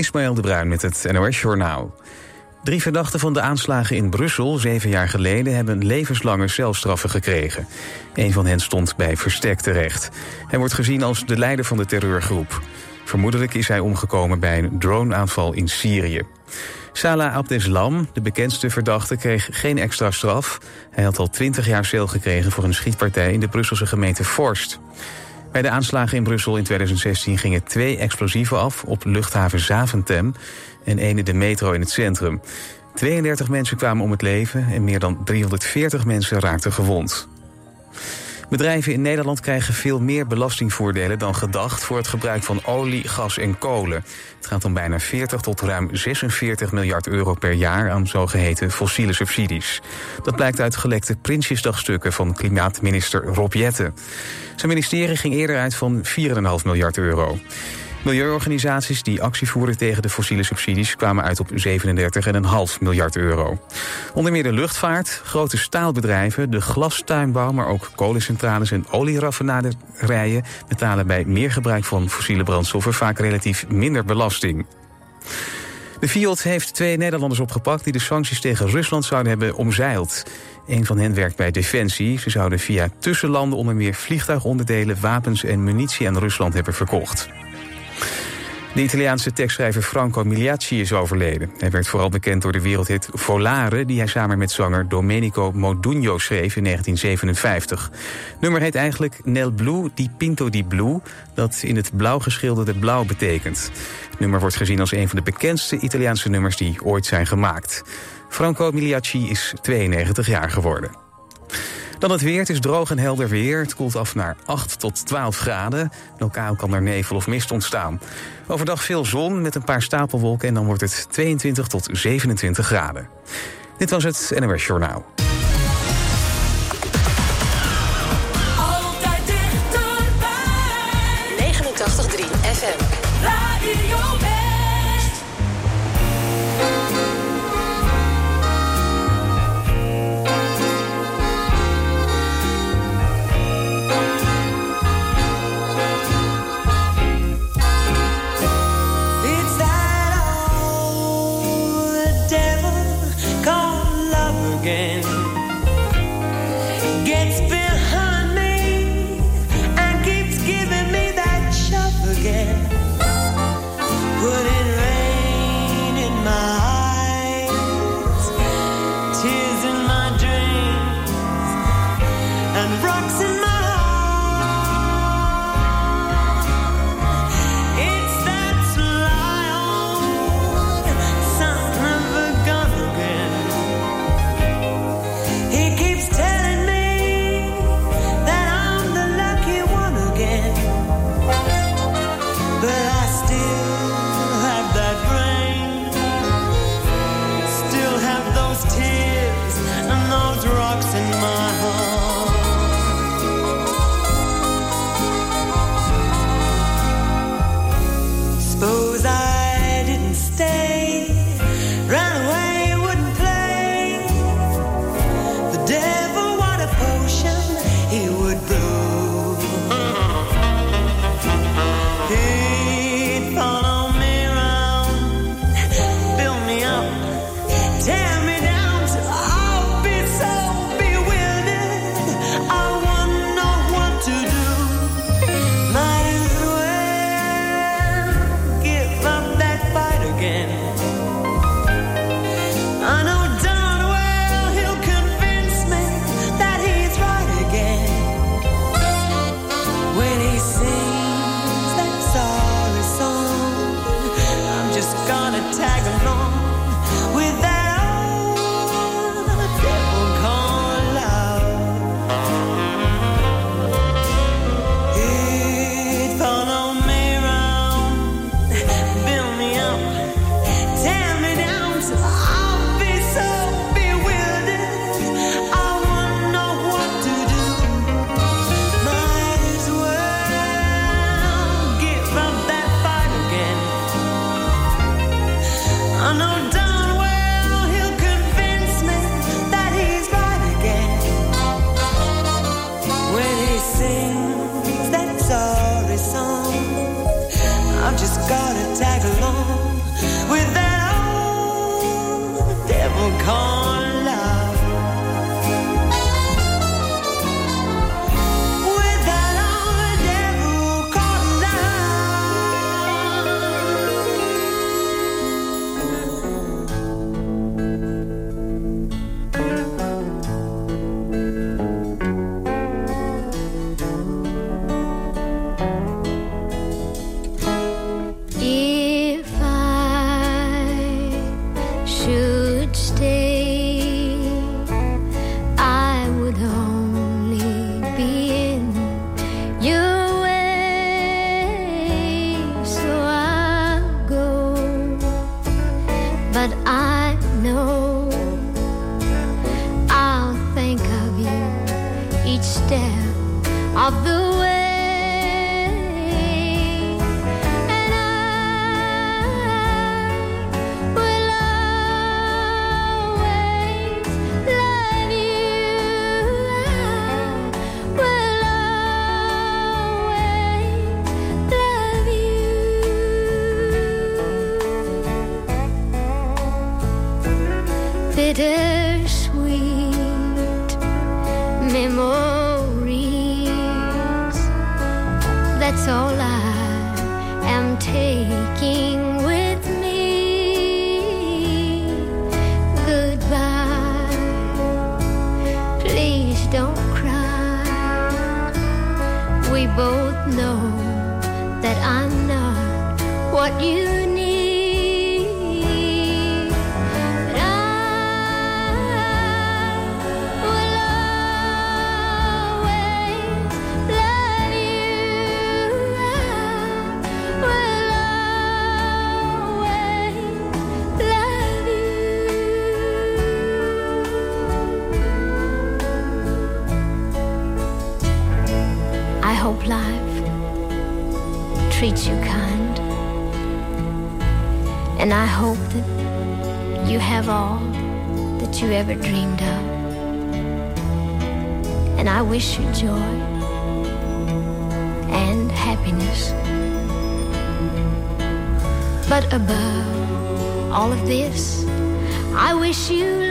Ismaël de Bruin met het NOS Journaal. Drie verdachten van de aanslagen in Brussel zeven jaar geleden... hebben levenslange celstraffen gekregen. Een van hen stond bij Verstek terecht. Hij wordt gezien als de leider van de terreurgroep. Vermoedelijk is hij omgekomen bij een droneaanval in Syrië. Salah Abdeslam, de bekendste verdachte, kreeg geen extra straf. Hij had al twintig jaar cel gekregen voor een schietpartij... in de Brusselse gemeente Forst. Bij de aanslagen in Brussel in 2016 gingen twee explosieven af op luchthaven Zaventem en ene de metro in het centrum. 32 mensen kwamen om het leven en meer dan 340 mensen raakten gewond. Bedrijven in Nederland krijgen veel meer belastingvoordelen dan gedacht voor het gebruik van olie, gas en kolen. Het gaat om bijna 40 tot ruim 46 miljard euro per jaar aan zogeheten fossiele subsidies. Dat blijkt uit gelekte Prinsjesdagstukken van klimaatminister Rob Jetten. Zijn ministerie ging eerder uit van 4,5 miljard euro. Milieuorganisaties die actie voeren tegen de fossiele subsidies kwamen uit op 37,5 miljard euro. Onder meer de luchtvaart, grote staalbedrijven, de glastuinbouw, maar ook kolencentrales en olieraffinaderijen betalen bij meer gebruik van fossiele brandstoffen vaak relatief minder belasting. De Fiat heeft twee Nederlanders opgepakt die de sancties tegen Rusland zouden hebben omzeild. Een van hen werkt bij Defensie. Ze zouden via tussenlanden onder meer vliegtuigonderdelen, wapens en munitie aan Rusland hebben verkocht. De Italiaanse tekstschrijver Franco Migliacci is overleden. Hij werd vooral bekend door de wereldhit Volare... die hij samen met zanger Domenico Modugno schreef in 1957. Het nummer heet eigenlijk Nel Blu di Pinto di Blu... dat in het blauw geschilderde blauw betekent. Het nummer wordt gezien als een van de bekendste Italiaanse nummers... die ooit zijn gemaakt. Franco Migliacci is 92 jaar geworden. Dan het weer. Het is droog en helder weer. Het koelt af naar 8 tot 12 graden. Lokaal kan er nevel of mist ontstaan. Overdag veel zon met een paar stapelwolken en dan wordt het 22 tot 27 graden. Dit was het NOS Journaal. But above all of this, I wish you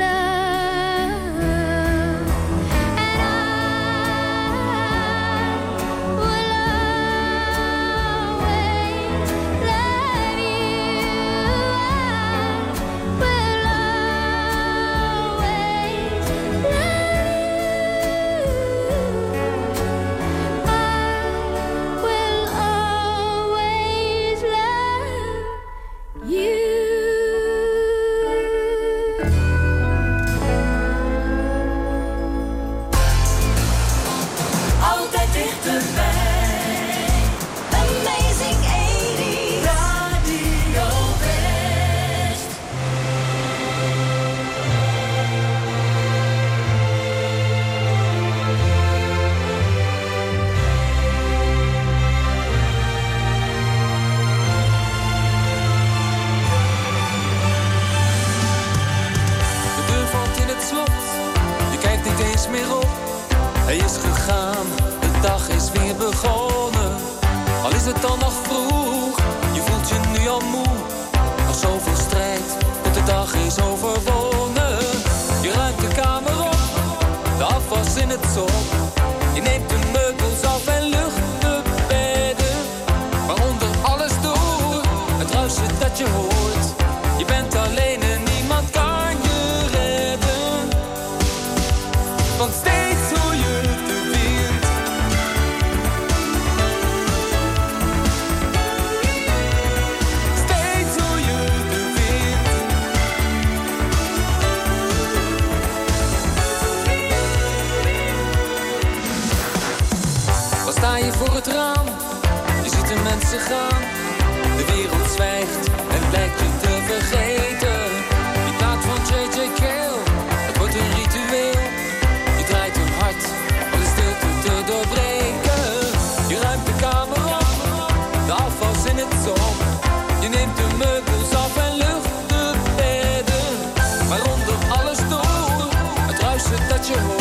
Je ziet de mensen gaan, de wereld zwijgt en blijkt je te vergeten. Die taart van J.J. Kale, het wordt een ritueel. Je draait een hart om de stilte te doorbreken. Je ruimt de kamer op, de afwas in het zon. Je neemt de meubels af en lucht de bedden. Waaronder alles door, het ruisje dat je hoort.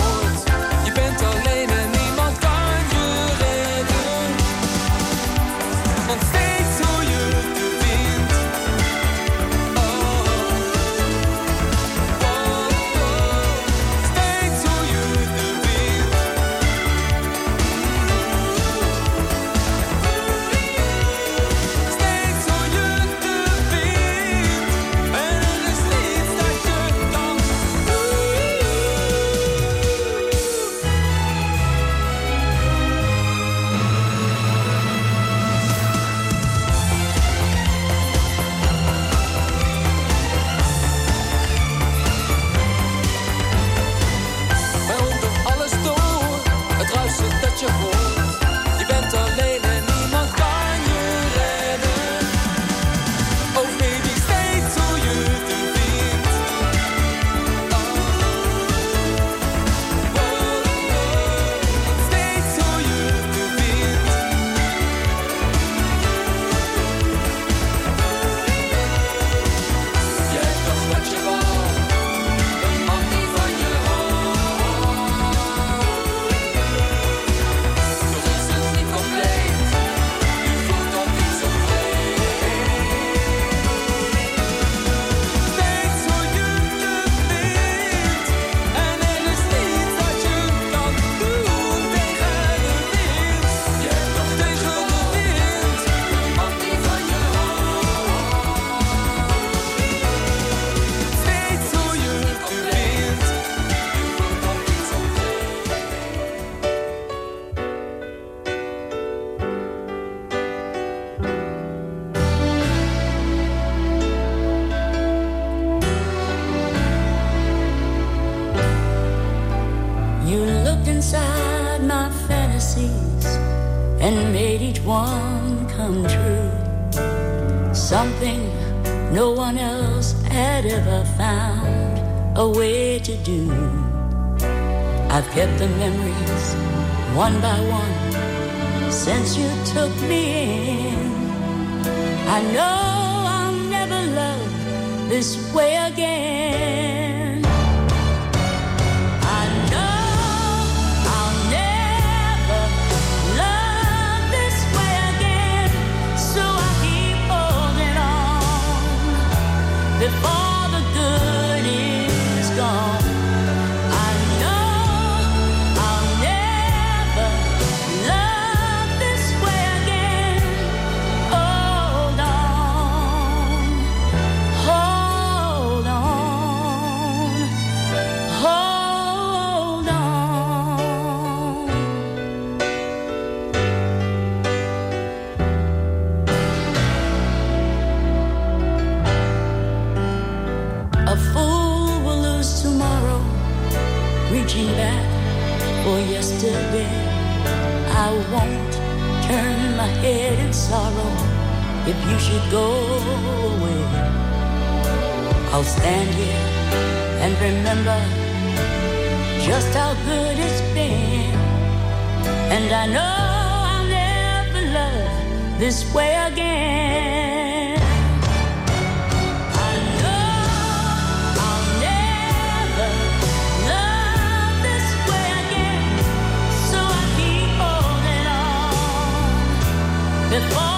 One by one since you took me in. I know for yesterday. I won't turn my head in sorrow if you should go away. I'll stand here and remember just how good it's been. And I know I'll never love this way again. it.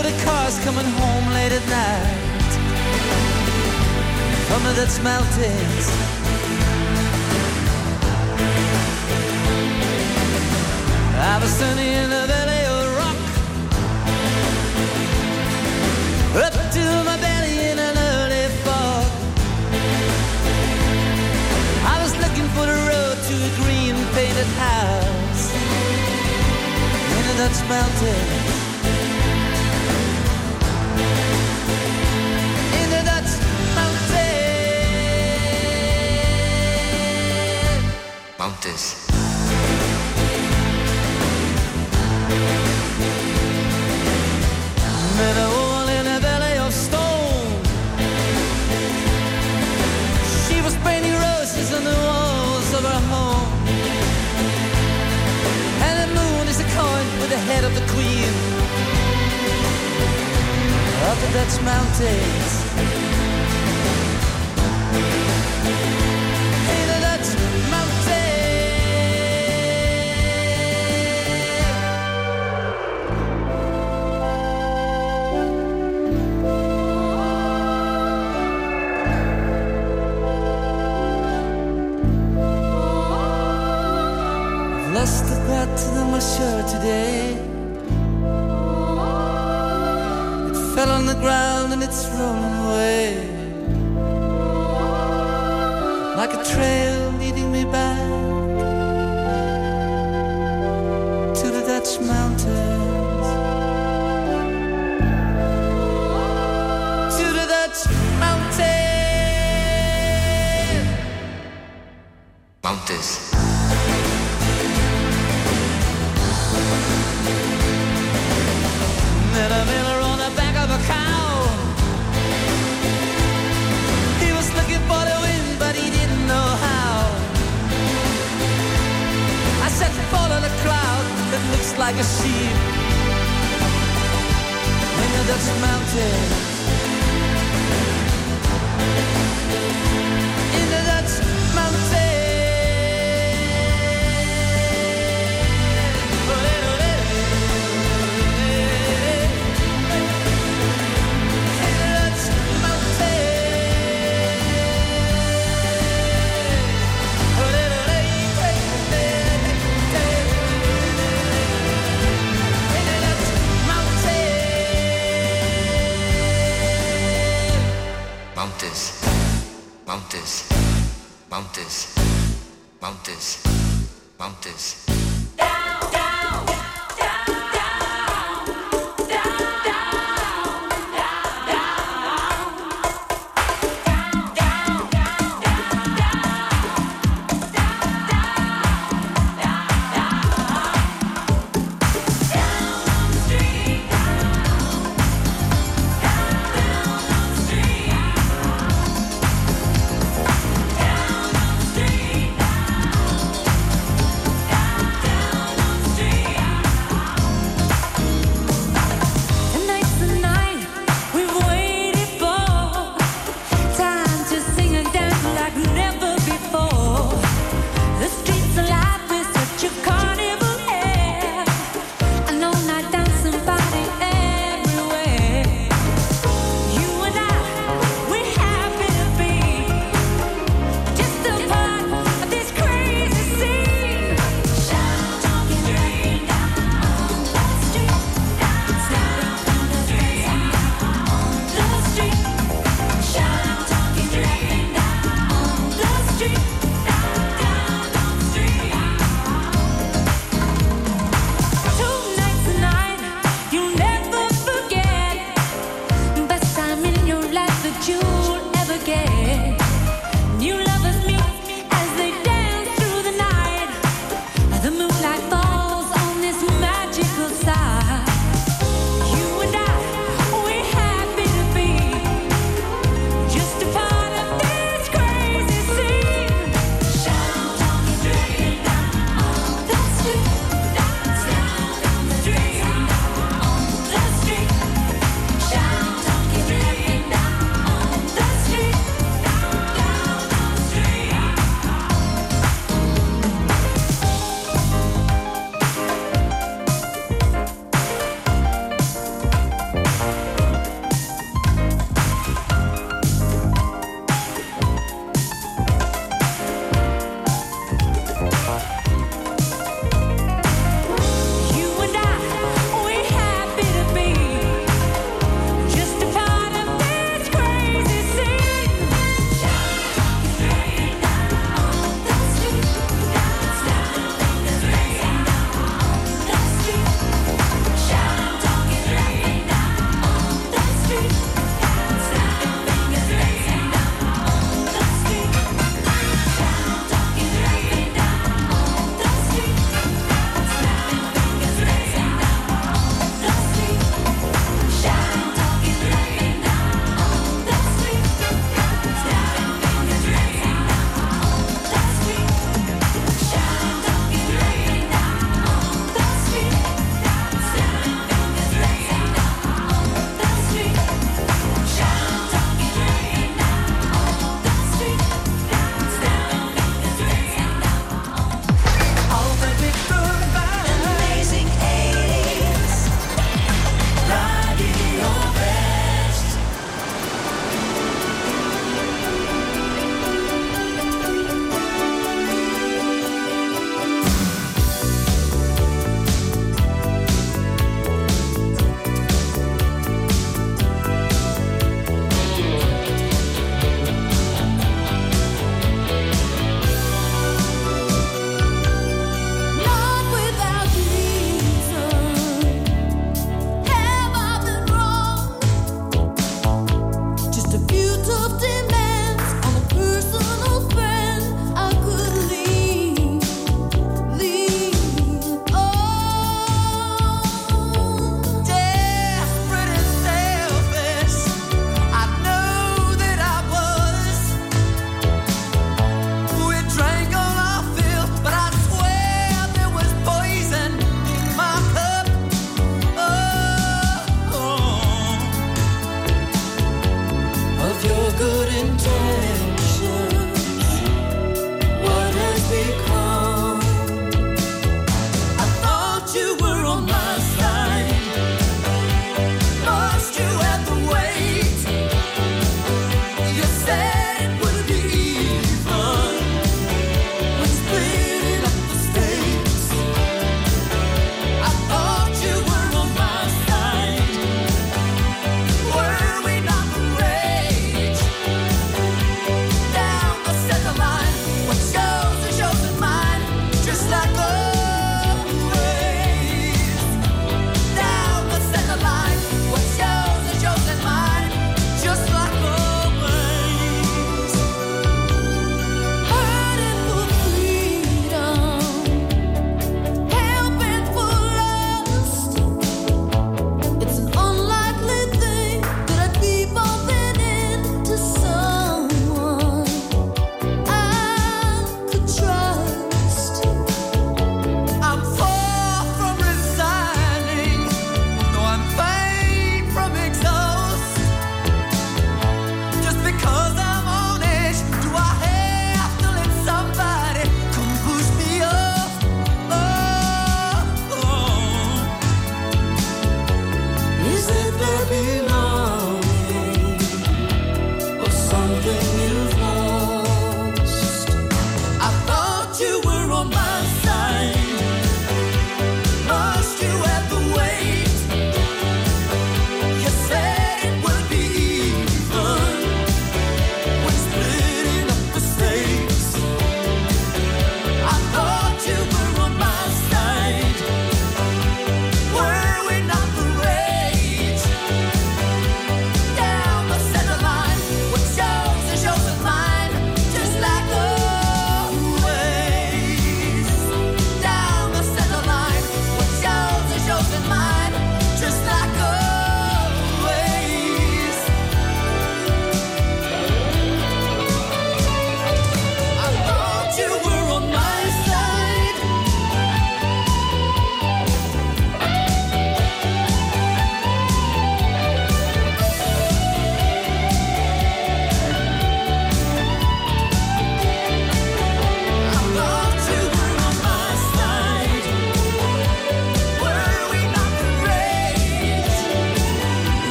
For the cars coming home late at night. The Dutch mountains I was standing in a valley of rock. Up to my belly in an early fog. I was looking for the road to a green painted house. In the Dutch Mountains. Met a woman in a valley of stone. She was painting roses on the walls of her home. And the moon is a coin with the head of the queen. of the Dutch mountains. Mountains, mountains, mountains.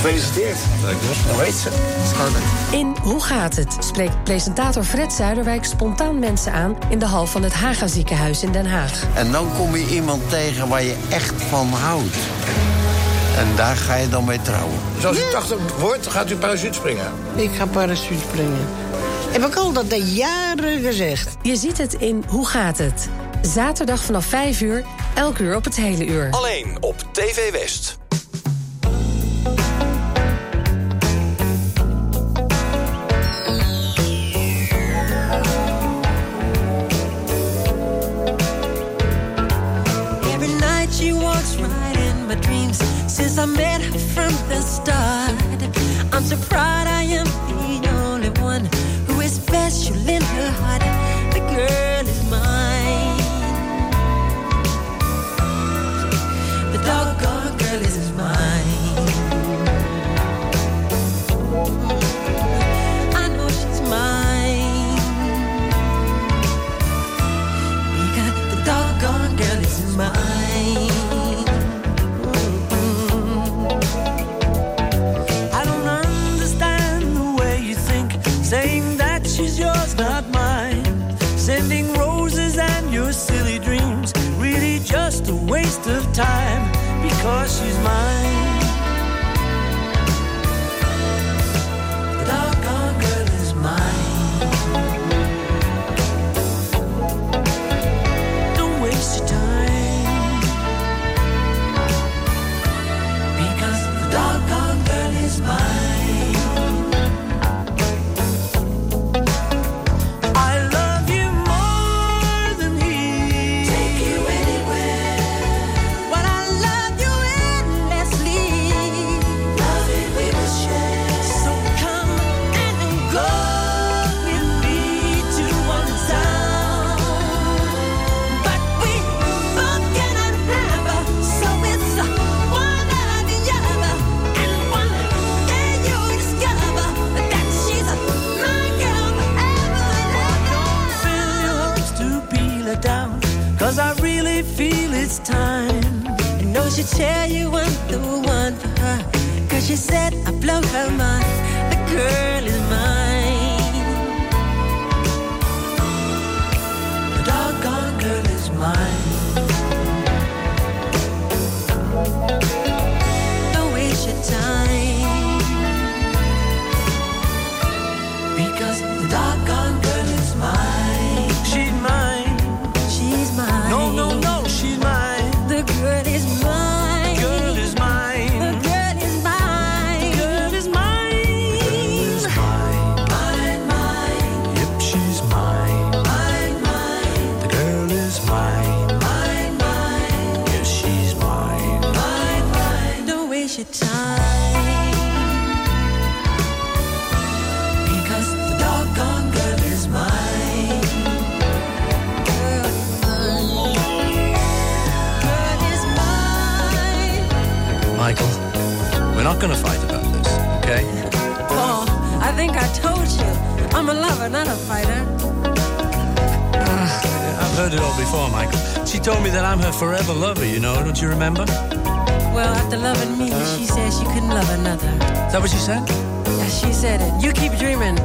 Gefeliciteerd. Hoe heet ze? In Hoe gaat het? spreekt presentator Fred Zuiderwijk spontaan mensen aan in de hal van het Haga ziekenhuis in Den Haag. En dan kom je iemand tegen waar je echt van houdt. En daar ga je dan mee trouwen. Dus als u 80 wordt, gaat u parachute springen. Ik ga parachute springen. Heb ik al dat de jaren gezegd. Je ziet het in Hoe gaat het? Zaterdag vanaf 5 uur, elk uur op het hele uur. Alleen op TV West. Since I met her from the start. I'm so proud I am the only one who is special in her heart. Time because she's mine. I'm a lover, not a fighter. Uh, I've heard it all before, Michael. She told me that I'm her forever lover, you know, don't you remember? Well, after loving me, she said she couldn't love another. Is that what she said? Yeah, she said it. You keep dreaming.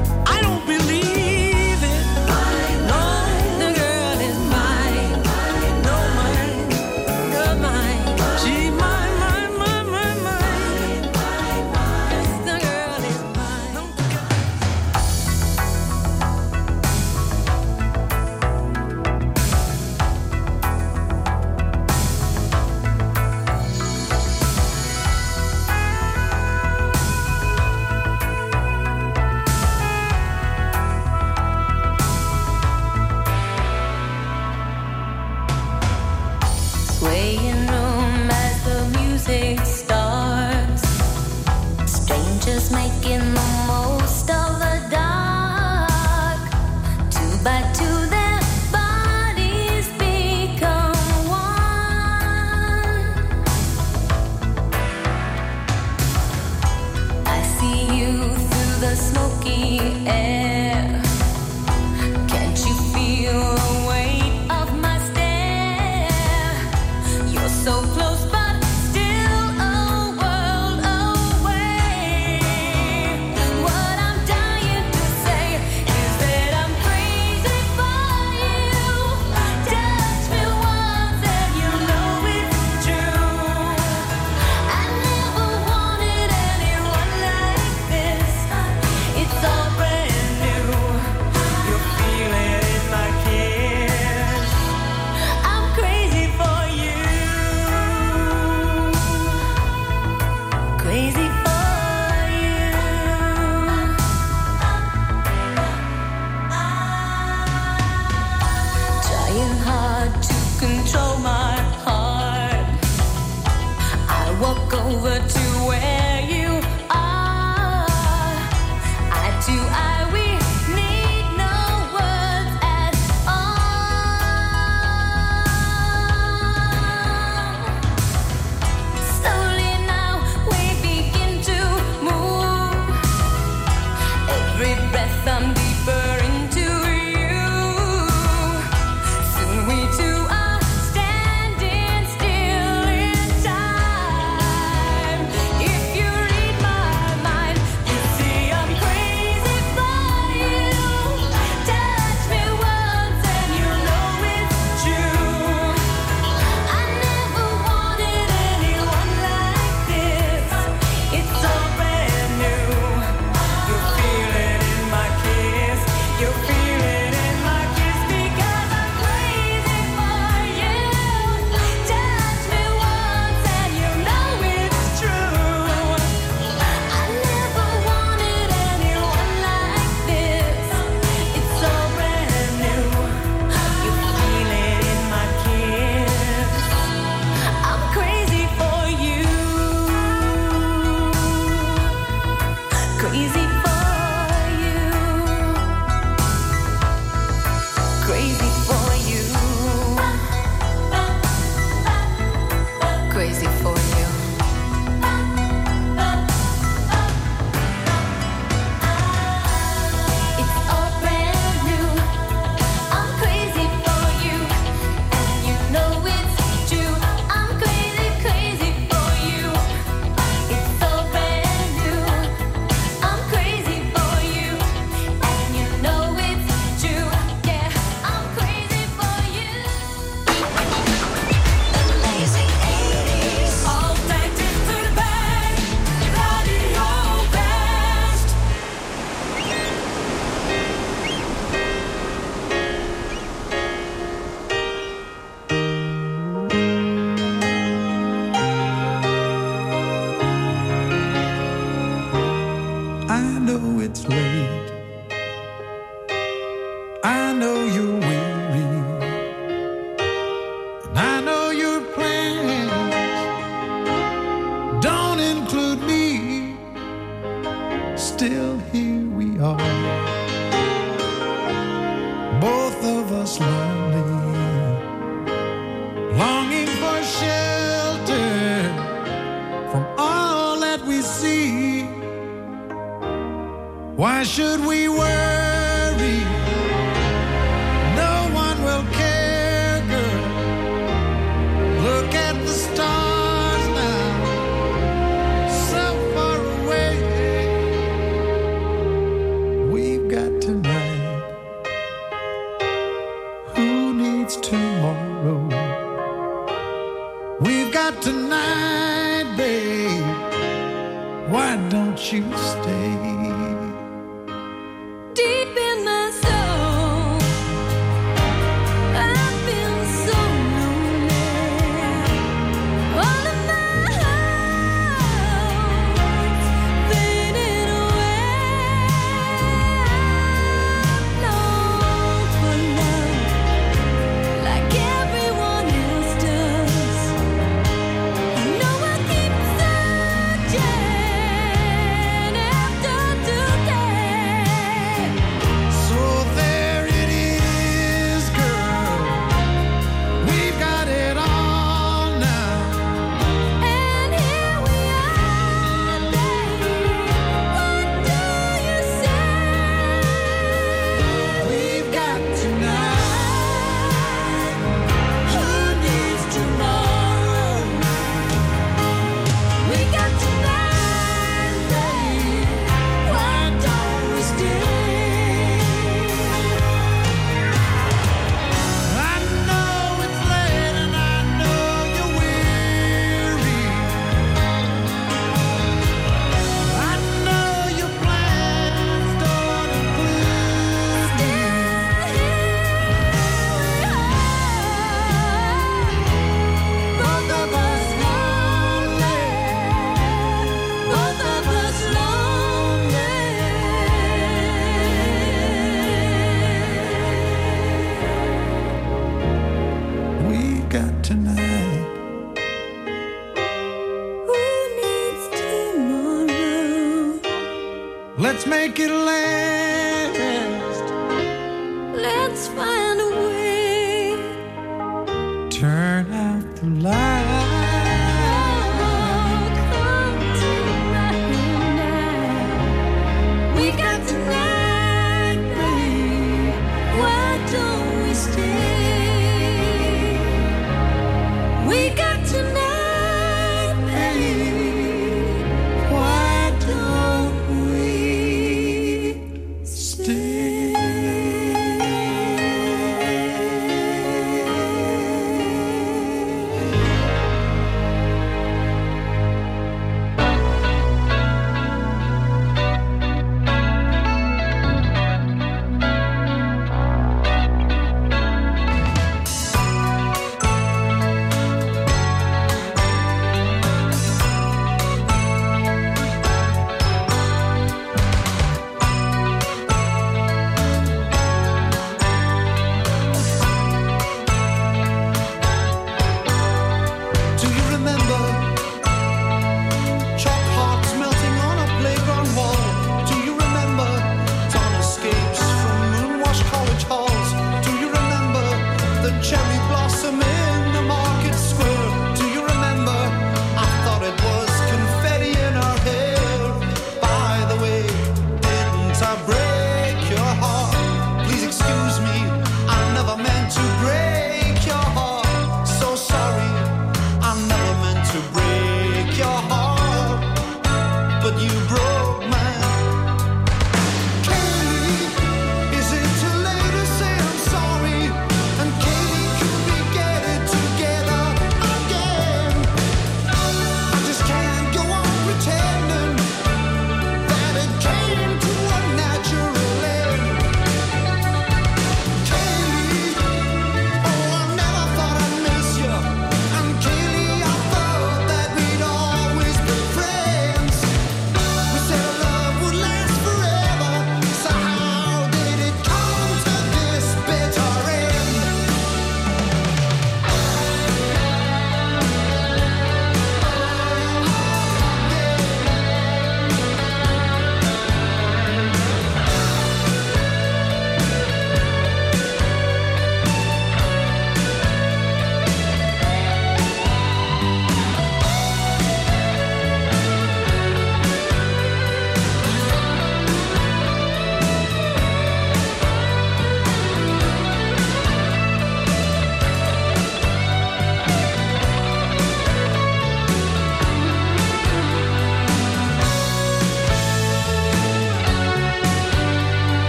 Make it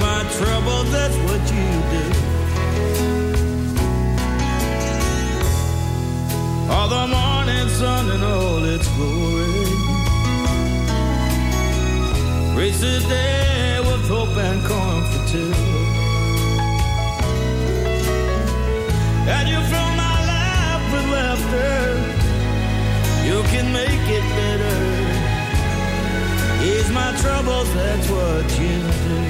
my trouble, that's what you do. All the morning sun and all its glory. Race the day with hope and comfort too. And you fill my life with laughter. You can make it better. Ease my troubles, that's what you do.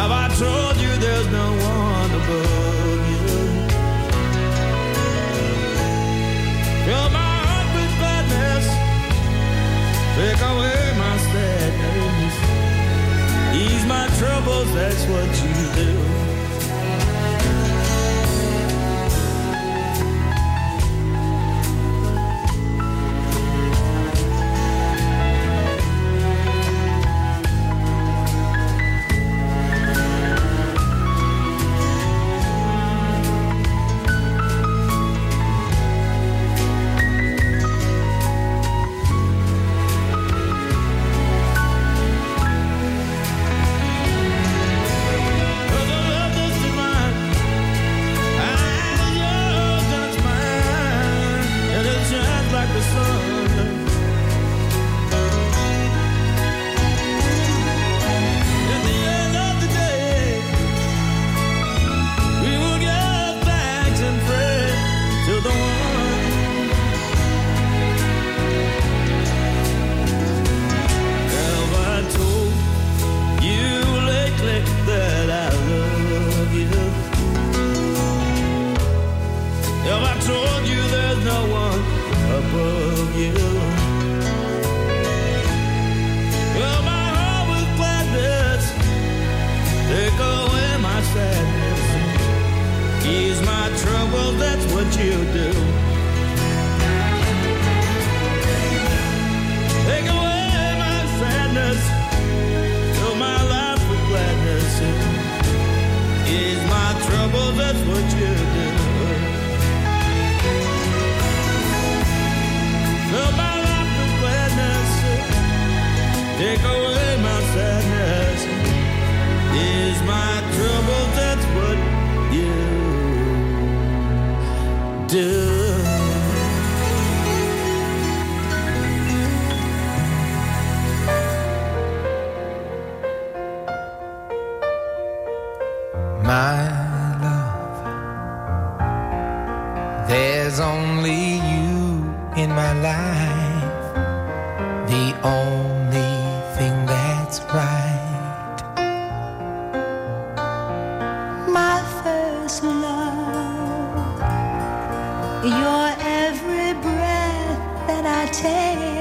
Have I told you there's no one above you? Fill my heart with gladness. Take away my sadness. Ease my troubles, that's what you do. away.